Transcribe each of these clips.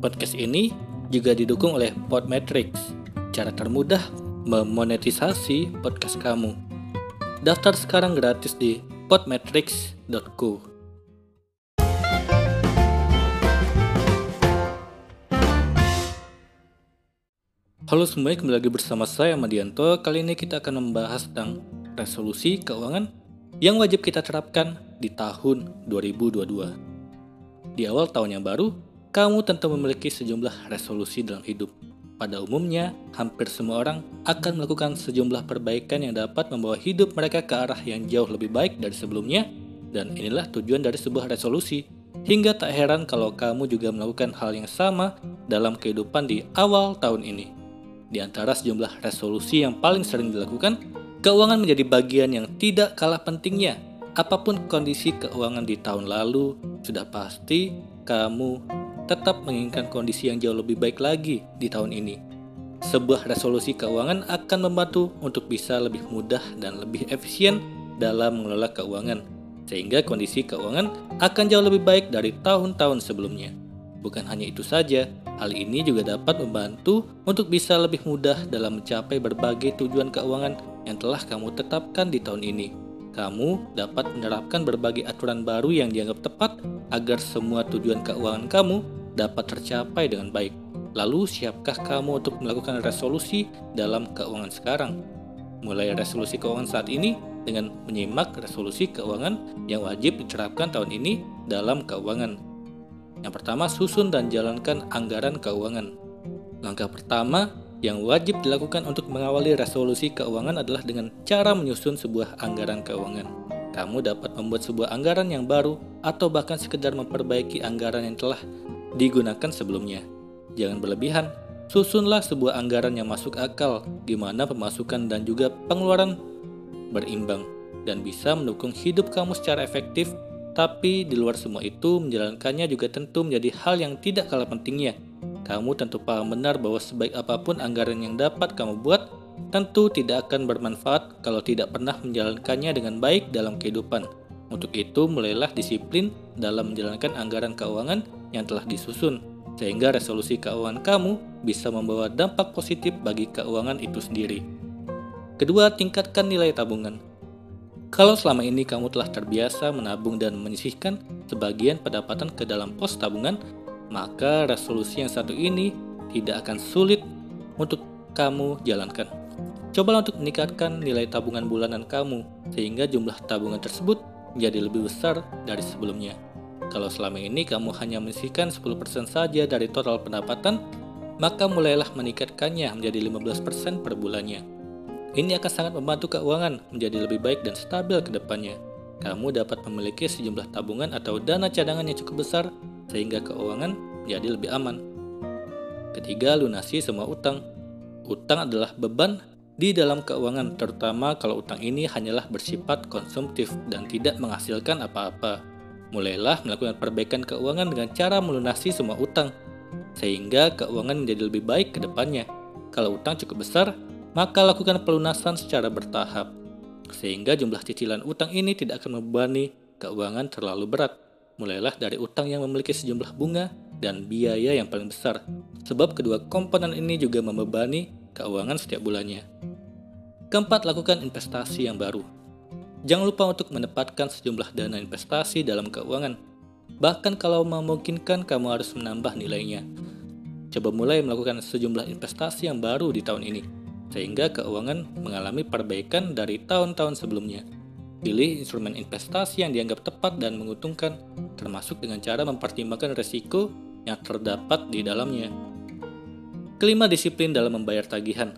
Podcast ini juga didukung oleh Podmetrics, cara termudah memonetisasi podcast kamu. Daftar sekarang gratis di podmetrics.co. Halo semuanya, kembali lagi bersama saya Madianto. Kali ini kita akan membahas tentang resolusi keuangan yang wajib kita terapkan di tahun 2022. Di awal tahun yang baru, kamu tentu memiliki sejumlah resolusi dalam hidup. Pada umumnya, hampir semua orang akan melakukan sejumlah perbaikan yang dapat membawa hidup mereka ke arah yang jauh lebih baik dari sebelumnya, dan inilah tujuan dari sebuah resolusi. Hingga tak heran kalau kamu juga melakukan hal yang sama dalam kehidupan di awal tahun ini. Di antara sejumlah resolusi yang paling sering dilakukan, keuangan menjadi bagian yang tidak kalah pentingnya. Apa pun kondisi keuangan di tahun lalu, sudah pasti kamu tetap menginginkan kondisi yang jauh lebih baik lagi di tahun ini. Sebuah resolusi keuangan akan membantu untuk bisa lebih mudah dan lebih efisien dalam mengelola keuangan, sehingga kondisi keuangan akan jauh lebih baik dari tahun-tahun sebelumnya. Bukan hanya itu saja, hal ini juga dapat membantu untuk bisa lebih mudah dalam mencapai berbagai tujuan keuangan yang telah kamu tetapkan di tahun ini. Kamu dapat menerapkan berbagai aturan baru yang dianggap tepat agar semua tujuan keuangan kamu dapat tercapai dengan baik. Lalu, siapkah kamu untuk melakukan resolusi dalam keuangan sekarang? Mulai resolusi keuangan saat ini dengan menyimak resolusi keuangan yang wajib diterapkan tahun ini dalam keuangan. Yang pertama, susun dan jalankan anggaran keuangan. Langkah pertama yang wajib dilakukan untuk mengawali resolusi keuangan adalah dengan cara menyusun sebuah anggaran keuangan. Kamu dapat membuat sebuah anggaran yang baru atau bahkan sekedar memperbaiki anggaran yang telah digunakan sebelumnya. Jangan berlebihan, susunlah sebuah anggaran yang masuk akal, di mana pemasukan dan juga pengeluaran berimbang dan bisa mendukung hidup kamu secara efektif tapi di luar semua itu, menjalankannya juga tentu menjadi hal yang tidak kalah pentingnya. Kamu tentu paham benar bahwa sebaik apa pun anggaran yang dapat kamu buat, tentu tidak akan bermanfaat kalau tidak pernah menjalankannya dengan baik dalam kehidupan. Untuk itu, mulailah disiplin dalam menjalankan anggaran keuangan yang telah disusun, sehingga resolusi keuangan kamu bisa membawa dampak positif bagi keuangan itu sendiri. Kedua, tingkatkan nilai tabungan. Kalau selama ini kamu telah terbiasa menabung dan menyisihkan sebagian pendapatan ke dalam pos tabungan, maka resolusi yang satu ini tidak akan sulit untuk kamu jalankan. Cobalah untuk meningkatkan nilai tabungan bulanan kamu, sehingga jumlah tabungan tersebut menjadi lebih besar dari sebelumnya. Kalau selama ini kamu hanya menyisihkan 10% saja dari total pendapatan, maka mulailah meningkatkannya menjadi 15% per bulannya. Ini akan sangat membantu keuangan menjadi lebih baik dan stabil ke depannya. Kamu dapat memiliki sejumlah tabungan atau dana cadangan yang cukup besar sehingga keuangan menjadi lebih aman. Ketiga, lunasi semua utang. Utang adalah beban di dalam keuangan, terutama kalau utang ini hanyalah bersifat konsumtif dan tidak menghasilkan apa-apa. Mulailah melakukan perbaikan keuangan dengan cara melunasi semua utang, sehingga keuangan menjadi lebih baik ke depannya. Kalau utang cukup besar, maka lakukan pelunasan secara bertahap, sehingga jumlah cicilan utang ini tidak akan membebani keuangan terlalu berat. Mulailah dari utang yang memiliki sejumlah bunga dan biaya yang paling besar, sebab kedua komponen ini juga membebani keuangan setiap bulannya. Keempat, lakukan investasi yang baru. Jangan lupa untuk menempatkan sejumlah dana investasi dalam keuangan. Bahkan kalau memungkinkan kamu harus menambah nilainya. Coba mulai melakukan sejumlah investasi yang baru di tahun ini sehingga keuangan mengalami perbaikan dari tahun-tahun sebelumnya. Pilih instrumen investasi yang dianggap tepat dan menguntungkan, termasuk dengan cara mempertimbangkan risiko yang terdapat di dalamnya. Kelima, disiplin dalam membayar tagihan.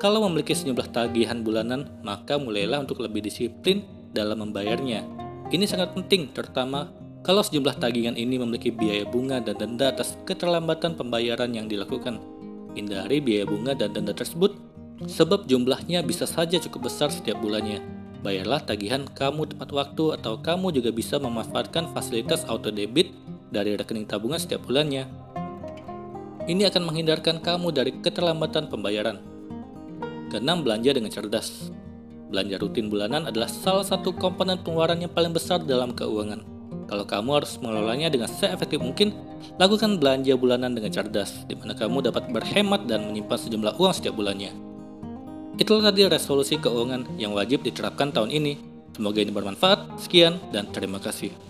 Kalau memiliki sejumlah tagihan bulanan, maka mulailah untuk lebih disiplin dalam membayarnya. Ini sangat penting, terutama kalau sejumlah tagihan ini memiliki biaya bunga dan denda atas keterlambatan pembayaran yang dilakukan. Hindari biaya bunga dan denda tersebut, sebab jumlahnya bisa saja cukup besar setiap bulannya. Bayarlah tagihan kamu tepat waktu atau kamu juga bisa memanfaatkan fasilitas auto debit dari rekening tabungan setiap bulannya. Ini akan menghindarkan kamu dari keterlambatan pembayaran. Keenam, belanja dengan cerdas. Belanja rutin bulanan adalah salah satu komponen pengeluaran yang paling besar dalam keuangan. Kalau kamu harus mengelolanya dengan seefektif mungkin, lakukan belanja bulanan dengan cerdas, di mana kamu dapat berhemat dan menyimpan sejumlah uang setiap bulannya. Itulah tadi resolusi keuangan yang wajib diterapkan tahun ini. Semoga ini bermanfaat. Sekian dan terima kasih.